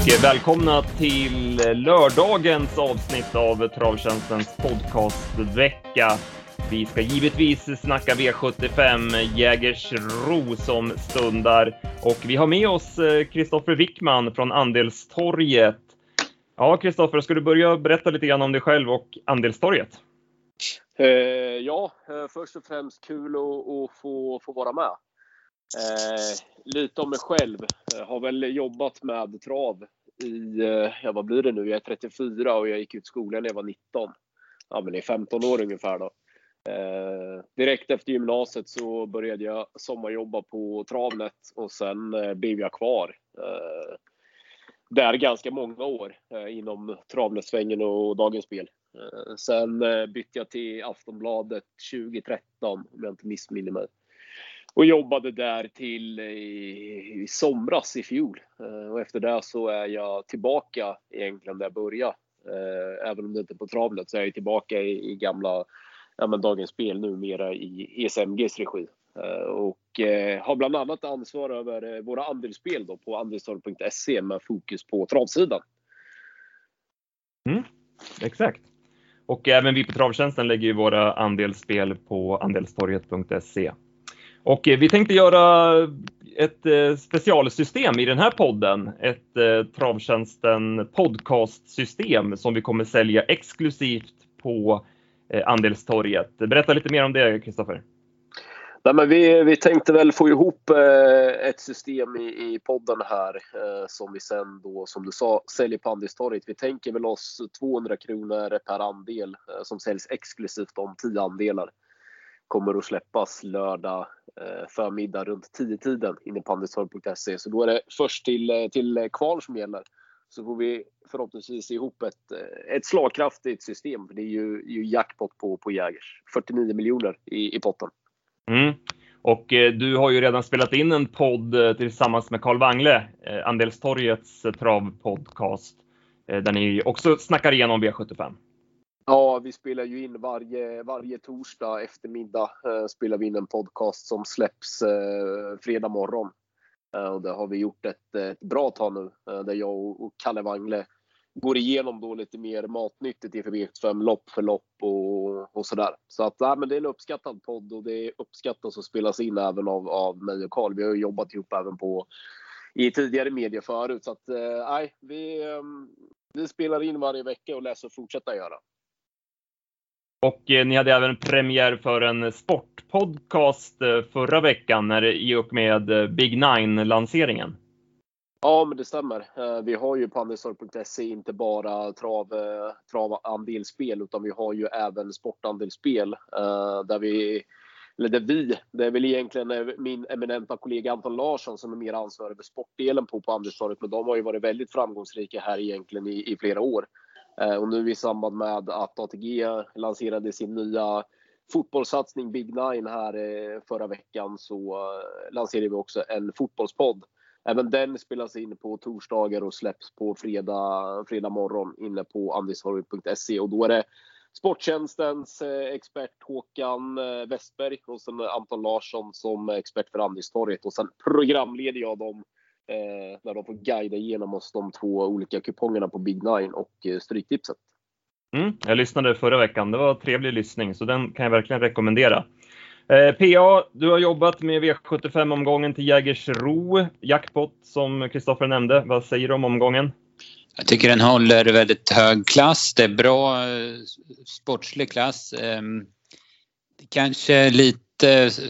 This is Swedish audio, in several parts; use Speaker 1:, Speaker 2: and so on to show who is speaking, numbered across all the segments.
Speaker 1: och välkomna till lördagens avsnitt av Travtjänstens podcastvecka. Vi ska givetvis snacka V75 Jägersro som stundar och vi har med oss eh, Kristoffer Wickman från Andelstorget. Ja, Kristoffer, ska du börja berätta lite grann om dig själv och Andelstorget?
Speaker 2: Eh, ja, eh, först och främst kul att, få, få vara med. Eh, lite om mig själv. Jag har väl jobbat med trav i, eh, ja vad blir det nu, jag är 34 och jag gick ut skolan när jag var 19. Ja men det är 15 år ungefär då. Eh, direkt efter gymnasiet så började jag sommarjobba på Travnet och sen eh, blev jag kvar. Eh, där ganska många år eh, inom Travnetsvängen och Dagens Spel. Eh, sen eh, bytte jag till Aftonbladet 2013 om jag inte missminner mig och jobbade där till i, i somras i fjol. Eh, och efter det så är jag tillbaka egentligen där jag började. Eh, även om det inte är på Travlet så är jag tillbaka i, i gamla ja, men Dagens Spel numera i ESMGs regi. Eh, och eh, har bland annat ansvar över eh, våra andelsspel då på andelstorg.se med fokus på travsidan.
Speaker 1: Mm, exakt. Och även vi på Travtjänsten lägger ju våra andelsspel på andelstorget.se. Och eh, vi tänkte göra ett eh, specialsystem i den här podden, ett eh, Travtjänsten podcastsystem som vi kommer sälja exklusivt på Andelstorget. Berätta lite mer om det, Kristoffer.
Speaker 2: Nej, men vi, vi tänkte väl få ihop eh, ett system i, i podden här eh, som vi sen då, som du sa, säljer på Andelstorget. Vi tänker väl oss 200 kronor per andel eh, som säljs exklusivt om 10 andelar kommer att släppas lördag eh, förmiddag runt 10-tiden inne på andelstorg.se. Så då är det först till, eh, till eh, kval som gäller. Så får vi förhoppningsvis ihop ett, ett slagkraftigt system. För det är ju, ju jackpot på, på Jägers. 49 miljoner i, i potten.
Speaker 1: Mm. Och eh, du har ju redan spelat in en podd eh, tillsammans med Carl Wangle, eh, Andelstorgets travpodcast, där ni också snackar igenom V75.
Speaker 2: Ja, vi spelar ju in varje, varje torsdag eftermiddag eh, spelar vi in en podcast som släpps eh, fredag morgon. Eh, och det har vi gjort ett, ett bra tag nu eh, där jag och, och Kalle Wangle går igenom då lite mer matnyttigt inför V75 lopp för lopp och, och sådär. Så att nej, men det är en uppskattad podd och det uppskattas att spelas in även av, av mig och Karl. Vi har ju jobbat ihop även på i tidigare medier förut. Så att eh, nej, vi, eh, vi spelar in varje vecka och läser och fortsätta göra.
Speaker 1: Och eh, ni hade även premiär för en sportpodcast eh, förra veckan när, i och med eh, Big Nine-lanseringen.
Speaker 2: Ja, men det stämmer. Eh, vi har ju på andelstorg.se inte bara trav, eh, travandelsspel utan vi har ju även sportandelsspel eh, där vi eller där vi, det är väl egentligen min eminenta kollega Anton Larsson som är mer ansvarig för sportdelen på, på Andelstorget, men de har ju varit väldigt framgångsrika här egentligen i, i flera år. Eh, och nu i samband med att ATG lanserade sin nya fotbollssatsning Big Nine här eh, förra veckan så eh, lanserade vi också en fotbollspodd. Även den spelas in på torsdagar och släpps på fredag, fredag morgon inne på andistorget.se och då är det Sporttjänstens expert Håkan Westberg och sen Anton Larsson som expert för Andistorget och sen programleder jag dem eh, när de får guida igenom oss de två olika kupongerna på Big Nine och eh, Stryktipset.
Speaker 1: Mm, jag lyssnade förra veckan. Det var trevlig lyssning, så den kan jag verkligen rekommendera. Eh, PA, du har jobbat med V75-omgången till Jägersro, jackpot som Kristoffer nämnde. Vad säger du om omgången?
Speaker 3: Jag tycker den håller väldigt hög klass. Det är bra eh, sportslig klass. Ehm, kanske lite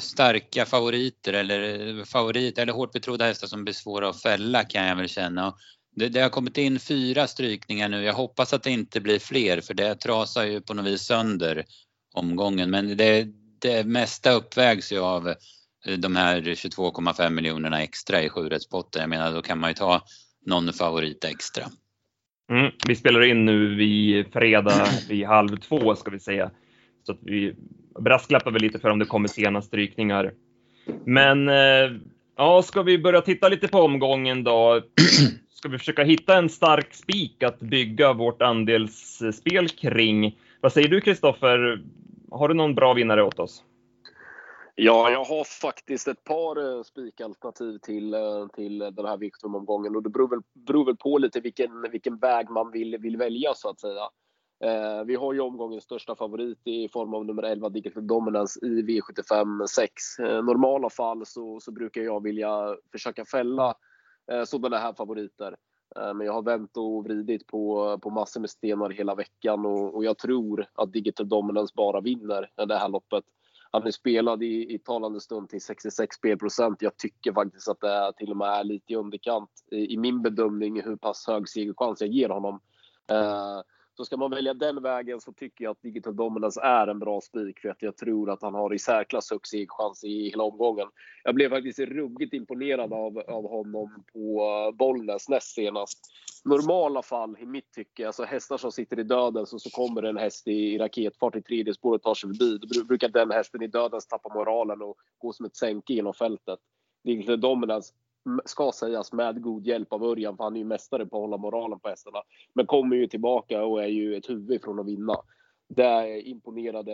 Speaker 3: starka favoriter eller eh, favoriter eller hårt betrodda hästar som blir svåra att fälla kan jag väl känna. Det, det, har kommit in fyra strykningar nu. Jag hoppas att det inte blir fler för det trasar ju på något vis sönder omgången. Men det, det mesta uppvägs ju av eh, de här 22,5 miljonerna extra i sjurättspotten. Jag menar då kan man ju ta någon favorit extra.
Speaker 1: Mm, vi spelar in nu vid fredag vid halv två ska vi säga. Så att vi brasklappar väl lite för om det kommer sena strykningar. Men eh, ja, ska vi börja titta lite på omgången då? Ska vi försöka hitta en stark spik att bygga vårt andelsspel kring? Vad säger du Kristoffer? Har du någon bra vinnare åt oss?
Speaker 2: Ja, jag har faktiskt ett par eh, spikalternativ till, eh, till den här Victor-omgången och det beror väl, beror väl på lite vilken, vilken väg man vill, vill välja så att säga. Eh, vi har ju omgångens största favorit i form av nummer 11 Digital Dominance i V75 6. Eh, normala fall så, så brukar jag vilja försöka fälla eh, sådana här favoriter. Eh, men jag har vänt och vridit på, på massor med stenar hela veckan och, och jag tror att Digital Dominance bara vinner det här loppet. Han är spelad i, i talande stund till 66 spelprocent. Jag tycker faktiskt att det till och med är lite i underkant i, i min bedömning hur pass hög segerchans jag ger honom. Eh, så ska man välja den vägen så tycker jag att Digital Dominance är en bra spik för att jag tror att han har i särklass högst chans i hela omgången. Jag blev faktiskt ruggigt imponerad av, av honom på eh, Bollnäs näst senast. Normala fall i mitt tycke, alltså hästar som sitter i döden så, så kommer en häst i, i raketfart i tredje spåret och tar sig förbi. Då brukar den hästen i dödens tappa moralen och gå som ett sänke genom fältet. Digital Dominance ska sägas med god hjälp av Örjan, för han är ju mästare på att hålla moralen på hästarna. Men kommer ju tillbaka och är ju ett huvud från att vinna. Det imponerade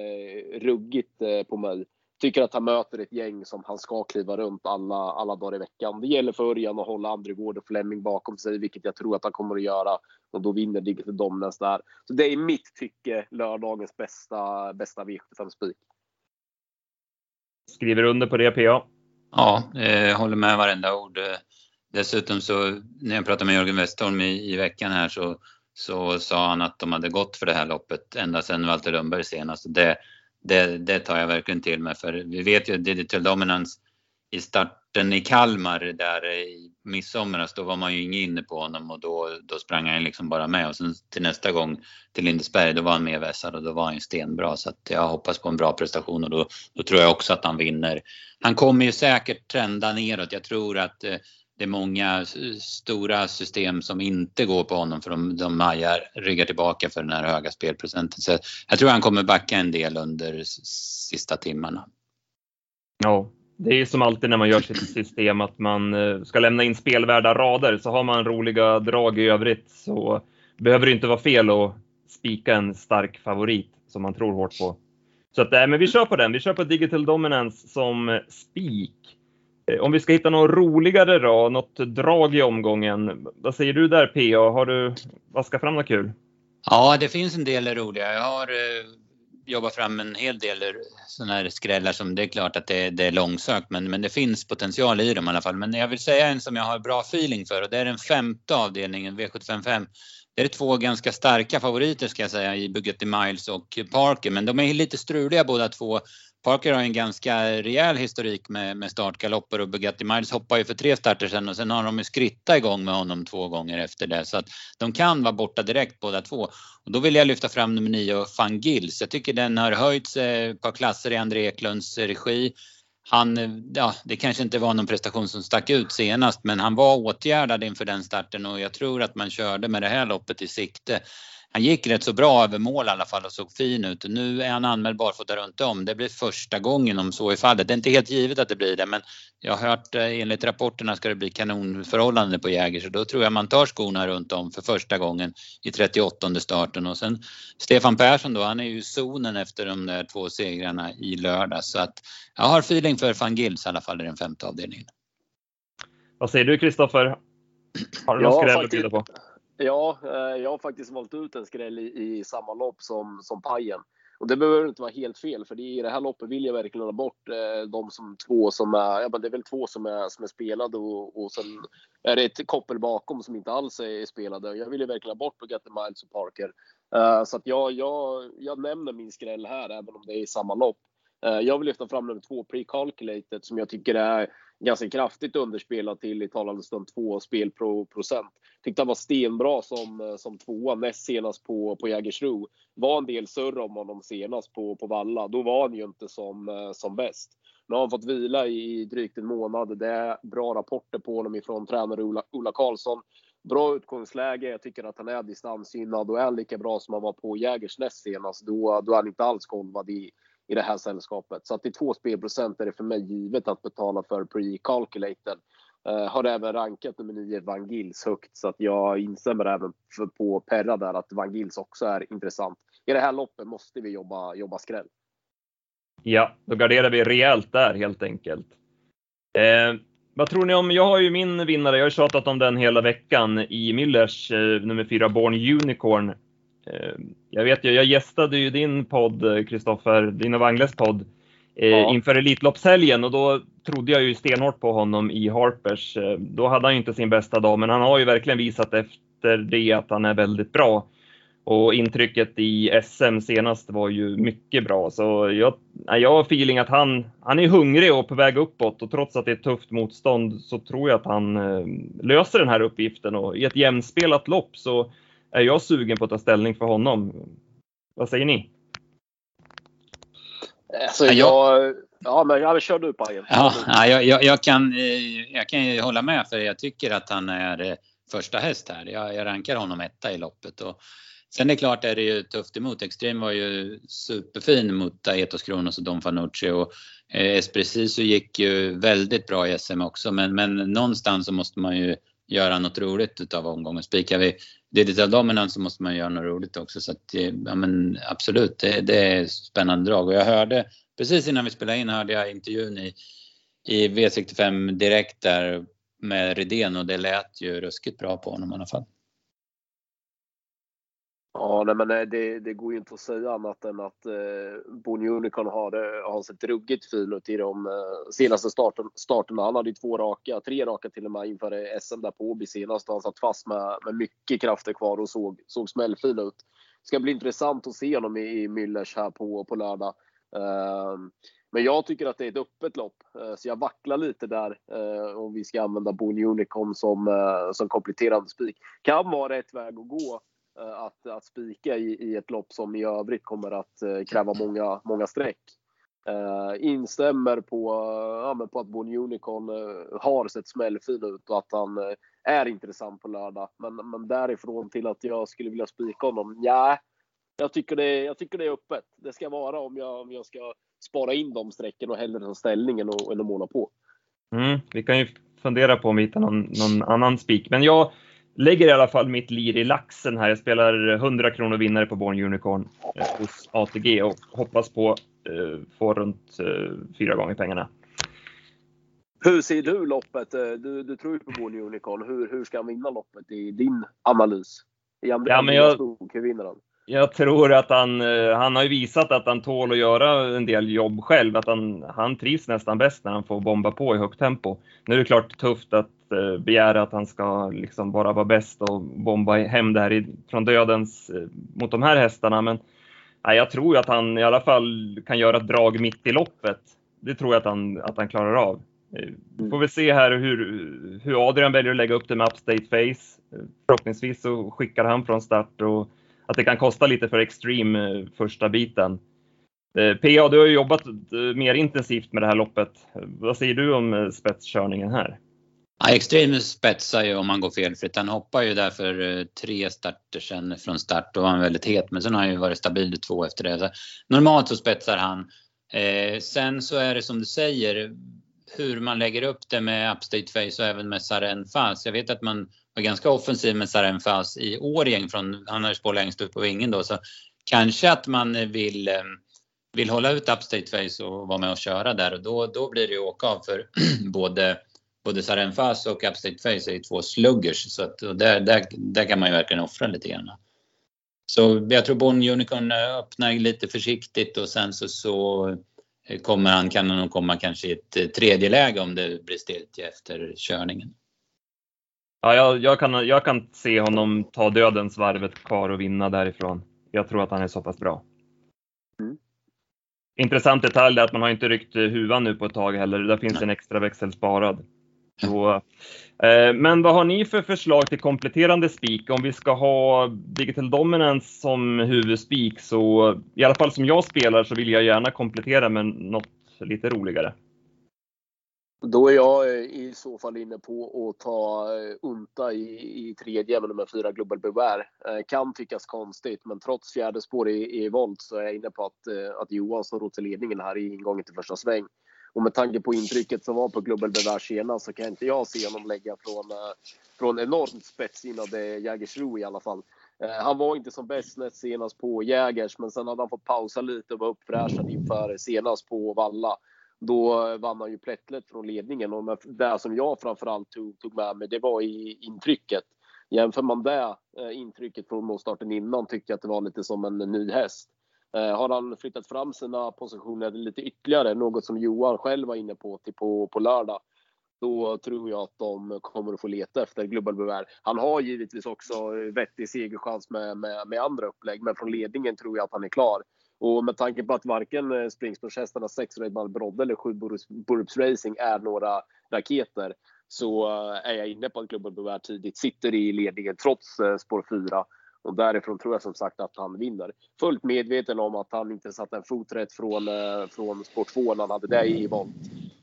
Speaker 2: ruggigt eh, på mig. Tycker att han möter ett gäng som han ska kliva runt alla, alla dagar i veckan. Det gäller för Örjan att hålla Andregård och Flemming bakom sig, vilket jag tror att han kommer att göra. Och då vinner Digital Dominance där. Så det är i mitt tycke lördagens bästa, bästa V75-spik.
Speaker 1: Skriver under på det PA.
Speaker 3: Ja, eh, jag håller med varenda ord. Eh, dessutom så när jag pratade med Jörgen Westholm i, i veckan här så, så sa han att de hade gått för det här loppet ända sedan Walter Lundberg senast. Det, det, det tar jag verkligen till mig för vi vet ju att Digital Dominance i starten i Kalmar där i midsomras, alltså då var man ju inte inne på honom och då, då sprang han liksom bara med och sen till nästa gång till Lindesberg, då var han mer vässad och då var han stenbra så att jag hoppas på en bra prestation och då, då tror jag också att han vinner. Han kommer ju säkert trenda neråt. Jag tror att eh, det är många stora system som inte går på honom för de, de majar, ryggar tillbaka för den här höga spelprocenten. Så jag tror han kommer backa en del under sista timmarna.
Speaker 1: Ja, det är som alltid när man gör sitt system att man eh, ska lämna in spelvärda rader. Så har man roliga drag i övrigt så behöver det inte vara fel att spika en stark favorit som man tror hårt på. Så att, men vi kör på den. Vi kör på Digital Dominance som spik. Eh, om vi ska hitta något roligare då, något drag i omgången. Vad säger du där PA? Har du vaskat fram något kul?
Speaker 3: Ja, det finns en del roliga. Jag har eh, jobba fram en hel del sådana här skrällar som det är klart att det, det, är långsökt men, men det finns potential i dem i alla fall. Men jag vill säga en som jag har bra feeling för och det är den femte avdelningen V755. Det är två ganska starka favoriter ska jag säga i Bugatti Miles och Parker men de är lite struliga båda två. Parker har en ganska rejäl historik med, med startgalopper och Bugatti Miles hoppar ju för tre starter sen och sen har de ju skritta igång med honom två gånger efter det så att de kan vara borta direkt båda två. Och då vill jag lyfta fram nummer nio, Van Gils. Jag tycker den har höjts eh, ett par klasser i André Eklunds regi. Han, eh, ja, det kanske inte var någon prestation som stack ut senast men han var åtgärdad inför den starten och jag tror att man körde med det här loppet i sikte han gick rätt så bra över mål i alla fall och såg fin ut. Nu är han anmäld barfota runt om. Det blir första gången om så är fallet. Det är inte helt givet att det blir det men jag har hört eh, enligt rapporterna ska det bli kanonförhållande på Jäger så då tror jag man tar skorna runt om för första gången i 38 starten och sen Stefan Persson då, han är ju zonen efter de där två segrarna i lördag så att jag har feeling för van Gils i alla fall i den femte avdelningen.
Speaker 1: Vad säger du Kristoffer? Har du någon skräll att bjuda på?
Speaker 2: Ja, eh, jag har faktiskt valt ut en skräll i, i samma lopp som, som Pajen. Och det behöver inte vara helt fel, för i det här loppet vill jag verkligen ha bort eh, de som två som är, ja men det är väl två som är, som är spelade och, och sen är det ett koppel bakom som inte alls är spelade. Jag vill ju verkligen ha bort Bugatti Miles och Parker. Uh, så att jag, jag, jag nämner min skräll här, även om det är i samma lopp. Eh, jag vill lyfta fram nummer två, Precalculated, som jag tycker är ganska kraftigt underspelad till i talande stund 2 spelprocent. Tyckte han var stenbra som, eh, som tvåa näst senast på, på Jägersro. Var en del surr om honom senast på, på Valla. Då var han ju inte som, eh, som bäst. Nu har han fått vila i drygt en månad. Det är bra rapporter på honom ifrån tränare Ola, Ola Karlsson. Bra utgångsläge. Jag tycker att han är distansgynnad och är han lika bra som han var på Jägers näst senast. Då, då är han inte alls golvad i, i det här sällskapet. Så att i två spelprocent är det för mig givet att betala för pre-calculated. Uh, har även rankat nummer 9 Van Gils högt så att jag instämmer även för, på Perra där att Van Gils också är intressant. I det här loppet måste vi jobba, jobba skräll.
Speaker 1: Ja, då garderar vi rejält där helt enkelt. Eh, vad tror ni om, jag har ju min vinnare, jag har tjatat om den hela veckan i Müllers eh, nummer 4, Born Unicorn. Eh, jag vet ju, jag gästade ju din podd, Kristoffer, din och Wangles podd, eh, ja. inför Elitloppshelgen och då trodde jag ju stenhårt på honom i Harpers. Eh, då hade han ju inte sin bästa dag, men han har ju verkligen visat efter det att han är väldigt bra. Och intrycket i SM senast var ju mycket bra, så jag, jag har feeling att han, han är hungrig och på väg uppåt och trots att det är tufft motstånd så tror jag att han eh, löser den här uppgiften och i ett jämspelat lopp så är jag sugen på att ta ställning för honom. Vad säger ni?
Speaker 2: Alltså jag, ja men ja, kör du Pajen.
Speaker 3: Ja, jag, jag, jag, kan, eh, jag kan ju hålla med för jag tycker att han är eh, första häst här. Jag, jag rankar honom etta i loppet. Och Sen är det klart är det ju tufft emot. Extreme var ju superfin mot Aetos Kronos och Don Fanucci och eh, Espreciso gick ju väldigt bra i SM också men, men någonstans så måste man ju göra något roligt utav omgången. Spikar vi Digital Dominance så måste man göra något roligt också så att eh, ja men absolut det, det är spännande drag och jag hörde precis innan vi spelade in hörde jag intervjun i, i V65 direkt där med Redén och det lät ju ruskigt bra på honom i alla fall.
Speaker 2: Ja, nej, men eh, det, det går ju inte att säga annat än att eh, Bonnie Unicorn har, eh, har sett ruggigt fin ut i de eh, senaste starten, starterna. Han hade ju två raka, tre raka till och med inför eh, SM där på Åby senast. Han satt fast med, med mycket krafter kvar och såg, såg smällfin ut. Det ska bli intressant att se honom i, i Müllers här på, på lördag. Eh, men jag tycker att det är ett öppet lopp, eh, så jag vacklar lite där eh, om vi ska använda Bonnie Unicorn som, eh, som kompletterande spik. Kan vara rätt väg att gå att, att spika i, i ett lopp som i övrigt kommer att eh, kräva många, många streck. Uh, instämmer på, uh, ja, på att Bon Unicorn uh, har sett smällfin ut och att han är intressant på lördag. Men, men därifrån till att jag skulle vilja spika honom, ja, jag tycker, det, jag tycker det är öppet. Det ska vara om jag, om jag ska spara in de strecken och hellre ta ställningen och, än att måla på.
Speaker 1: Mm, vi kan ju fundera på om vi hittar någon, någon annan spik. Men jag, lägger i alla fall mitt lir i laxen här. Jag spelar 100 kronor vinnare på Born Unicorn eh, hos ATG och hoppas på eh, få runt eh, fyra gånger pengarna.
Speaker 2: Hur ser du loppet? Eh, du, du tror ju på Born Unicorn. Hur, hur ska han vinna loppet i din analys? I andra, ja, men jag, hur vinner han?
Speaker 1: Jag tror att han, eh, han har ju visat att han tål att göra en del jobb själv, att han, han trivs nästan bäst när han får bomba på i högt tempo. Nu är det klart tufft att Eh, begära att han ska liksom bara vara bäst och bomba hem det här från dödens eh, mot de här hästarna, men nej, jag tror att han i alla fall kan göra ett drag mitt i loppet. Det tror jag att han, att han klarar av. Eh, vi får väl se här hur, hur Adrian väljer att lägga upp det med Upstate Face. Förhoppningsvis så skickar han från start och att det kan kosta lite för Extreme första biten. PA, du har ju jobbat mer intensivt med det här loppet. Vad säger du om spetskörningen här?
Speaker 3: Ja, Extreme spetsar ju om han går felfritt. Han hoppar ju där för eh, tre starter sen från start Då var han väldigt het. Men sen har han ju varit stabil i två efter det. Så normalt så spetsar han. Eh, sen så är det som du säger hur man lägger upp det med Upstate Face och även med Saren Fas. Jag vet att man var ganska offensiv med Saren Fas i Årjäng från, han har ju spår längst upp på vingen då, så kanske att man vill, eh, vill hålla ut Upstate Face och vara med och köra där och då, då blir det ju åka av för både både Saren Fas och Upstate Face är ju två sluggers så att där, där, där kan man ju verkligen offra lite grann. Så jag tror Born Unicorn öppnar lite försiktigt och sen så, så kommer han, kan han nog komma kanske i ett eh, tredje läge om det blir stiltje efter körningen.
Speaker 1: Ja, jag, jag, kan, jag kan se honom ta dödens varvet kvar och vinna därifrån. Jag tror att han är så pass bra. Mm. Intressant detalj är att man har inte ryckt huvan nu på ett tag heller. Där finns Nej. en extra växel sparad. Så, eh, men vad har ni för förslag till kompletterande spik? Om vi ska ha Digital Dominance som huvudspik så i alla fall som jag spelar så vill jag gärna komplettera med något lite roligare.
Speaker 2: Då är jag eh, i så fall inne på att ta eh, Unta i, i tredje med nummer fyra Global Beware. Eh, kan tyckas konstigt, men trots fjärde spår i, i volt så är jag inne på att, att Johan står till ledningen här i ingången till första sväng. Och med tanke på intrycket som var på Global Beware senast så kan inte jag se honom lägga från, från enormt spetssinnade Jägersro i alla fall. Han var inte som bäst näst senast på Jägers, men sen hade han fått pausa lite och var uppfräschad inför senast på Valla. Då vann han ju plättlätt från ledningen och det som jag framförallt tog, tog med mig, det var i intrycket. Jämför man det intrycket från starten innan tycker jag att det var lite som en ny häst. Eh, har han flyttat fram sina positioner lite ytterligare, något som Johan själv var inne på till på, på lördag, då tror jag att de kommer att få leta efter Global Bevär. Han har givetvis också vettig segerchans med, med, med andra upplägg, men från ledningen tror jag att han är klar. Och med tanke på att varken eh, springspårshästarna 6 Redman Brodde eller 7 Burups Racing är några raketer så eh, är jag inne på att Global Bevär tidigt sitter i ledningen trots spår 4. Och därifrån tror jag som sagt att han vinner. Fullt medveten om att han inte satte en fot rätt från, eh, från sport 2 när han hade det i volt.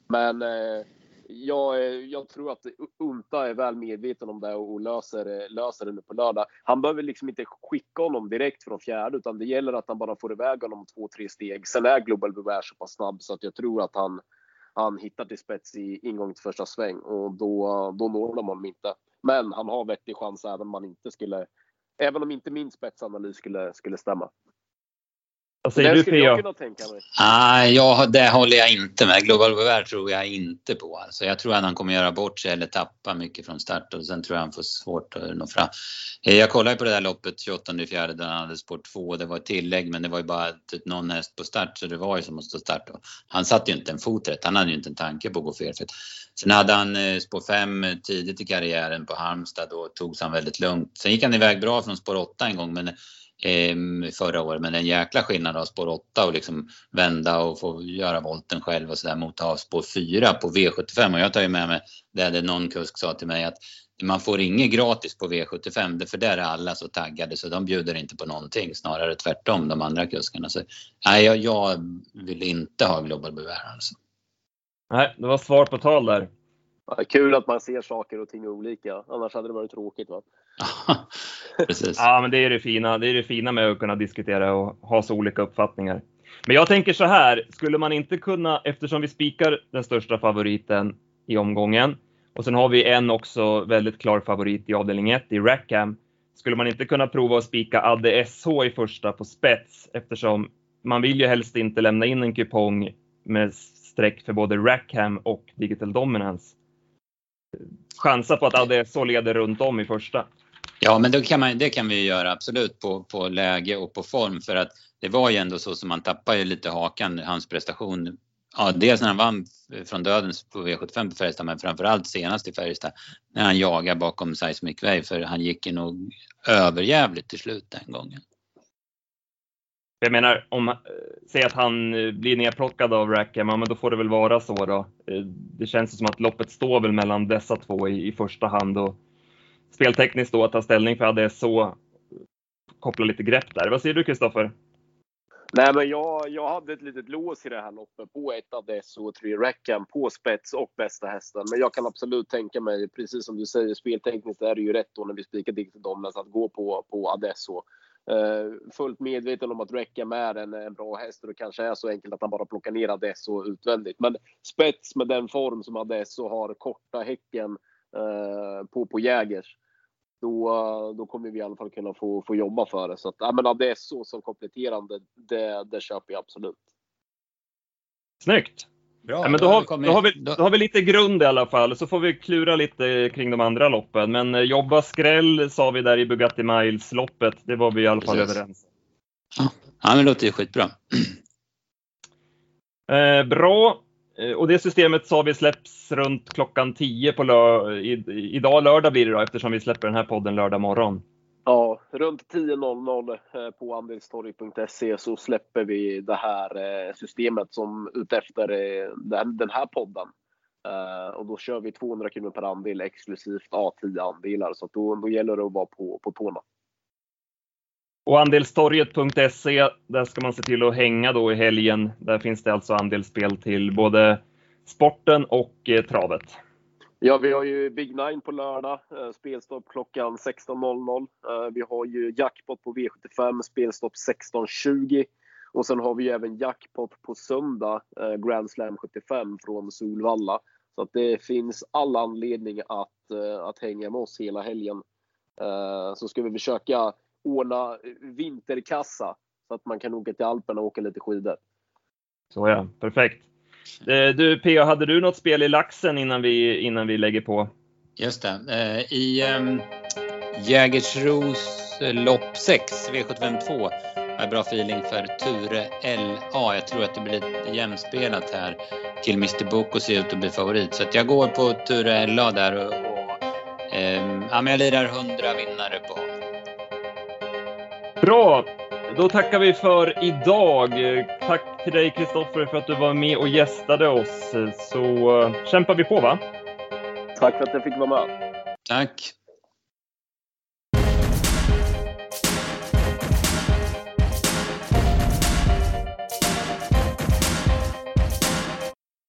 Speaker 2: Men eh, jag, jag, tror att Unta är väl medveten om det och löser, eh, löser det nu på lördag. Han behöver liksom inte skicka honom direkt från fjärde utan det gäller att han bara får iväg honom två, tre steg. Sen är Global Beware så pass snabb så att jag tror att han, han hittar till spets i ingång till första sväng och då, då når de honom inte. Men han har vettig chans även om man inte skulle, även om inte min spetsanalys skulle, skulle stämma.
Speaker 1: Vad säger du Pia?
Speaker 3: Ah, ja, det håller jag inte med. Global Beware tror jag inte på. Alltså, jag tror att han kommer göra bort sig eller tappa mycket från start och sen tror jag han får svårt att nå fram. Eh, jag kollade på det där loppet 28 fjärde där han hade sport 2. Det var ett tillägg men det var ju bara typ någon häst på start så det var ju som att stå start. Och han satte ju inte en fot rätt. Han hade ju inte en tanke på att gå fel. Sen hade han eh, spår 5 tidigt i karriären på Halmstad och togs han väldigt lugnt. Sen gick han iväg bra från spår 8 en gång men eh, Eh, förra året. Men en jäkla skillnad av spår 8 och liksom vända och få göra volten själv och sådär mot att ha spår 4 på V75. Och jag tar ju med mig det, hade någon kusk sa till mig att man får inget gratis på V75 för där är alla så taggade så de bjuder inte på någonting. Snarare tvärtom de andra kuskarna. Så, nej, jag, jag vill inte ha Global Beware alltså.
Speaker 1: Nej, det var svar på tal där.
Speaker 2: Ja, kul att man ser saker och ting olika. Annars hade det varit tråkigt va?
Speaker 3: Precis.
Speaker 1: ja, men det är det fina. Det är det fina med att kunna diskutera och ha så olika uppfattningar. Men jag tänker så här, skulle man inte kunna, eftersom vi spikar den största favoriten i omgången och sen har vi en också väldigt klar favorit i avdelning 1 i Rackham. Skulle man inte kunna prova att spika Adde SH i första på spets eftersom man vill ju helst inte lämna in en kupong med streck för både Rackham och Digital Dominance. Chansa på att Adde SH leder runt om i första.
Speaker 3: Ja, men det kan, man, det kan vi göra absolut på, på läge och på form för att det var ju ändå så som man tappade ju lite hakan, hans prestation. Ja, dels när han vann från dödens på V75 på Färjestad men framförallt senast i Färjestad när han jagade bakom Seismic Wave för han gick ju nog överjävligt till slut den gången.
Speaker 1: Jag menar, om, eh, säg att han eh, blir nedplockad av Rackham, ja, men då får det väl vara så då. Eh, det känns som att loppet står väl mellan dessa två i, i första hand och speltekniskt då att ta ställning för hade så koppla lite grepp där. Vad säger du Kristoffer?
Speaker 2: Nej, men jag, jag hade ett litet lås i det här loppet på ett av dessa och tre Rackham på spets och bästa hästen. Men jag kan absolut tänka mig, precis som du säger, speltekniskt är det ju rätt då när vi spikar Digital Dominance att gå på, på Adesso. Eh, fullt medveten om att Rackham är en, en bra häst och det kanske är så enkelt att han bara plockar ner Adesso utvändigt. Men spets med den form som Adesso har, korta häcken eh, på, på Jägers då, då kommer vi i alla fall kunna få, få jobba för det. Så att, jag menar, som kompletterande, det, det köper jag absolut.
Speaker 1: Snyggt! Bra, ja, men då, har, då, har vi, då har vi lite grund i alla fall, så får vi klura lite kring de andra loppen. Men eh, jobba skräll sa vi där i Bugatti Miles-loppet, det var vi i alla fall Precis. överens
Speaker 3: Ja, men det låter ju skitbra.
Speaker 1: Eh, bra. Eh, och det systemet sa vi släpps runt klockan 10 på lör i, idag lördag blir det då eftersom vi släpper den här podden lördag morgon.
Speaker 2: Ja, runt 10.00 eh, på andelstorg.se så släpper vi det här eh, systemet som utefter eh, den här podden. Och då kör vi 200 kronor per andel exklusivt A10 andelar så då, då gäller det att vara på, på tårna.
Speaker 1: Och andelstorget.se, där ska man se till att hänga då i helgen. Där finns det alltså andelsspel till både sporten och travet.
Speaker 2: Ja, vi har ju Big Nine på lördag, eh, spelstopp klockan 16.00. Eh, vi har ju jackpot på V75, spelstopp 16.20. Och sen har vi ju även jackpot på söndag, eh, Grand Slam 75 från Solvalla. Så att det finns all anledning att, att hänga med oss hela helgen. Så ska vi försöka ordna vinterkassa så att man kan åka till Alperna och åka lite skidor.
Speaker 1: Så ja, perfekt. Eh, du P.A. hade du något spel i laxen innan vi, innan vi lägger på?
Speaker 3: Just det. Eh, I um, Jägersros lopp 6, V75 2, har jag bra feeling för Ture LA. Jag tror att det blir lite jämspelat här. Till Mr Book och ser ut att bli favorit. Så jag går på Ture LA där och, och um, ja, men jag lirar 100 vinnare på.
Speaker 1: Bra! Då tackar vi för idag. Tack till dig Kristoffer för att du var med och gästade oss. Så kämpar vi på va?
Speaker 2: Tack för att jag fick vara med.
Speaker 3: Tack!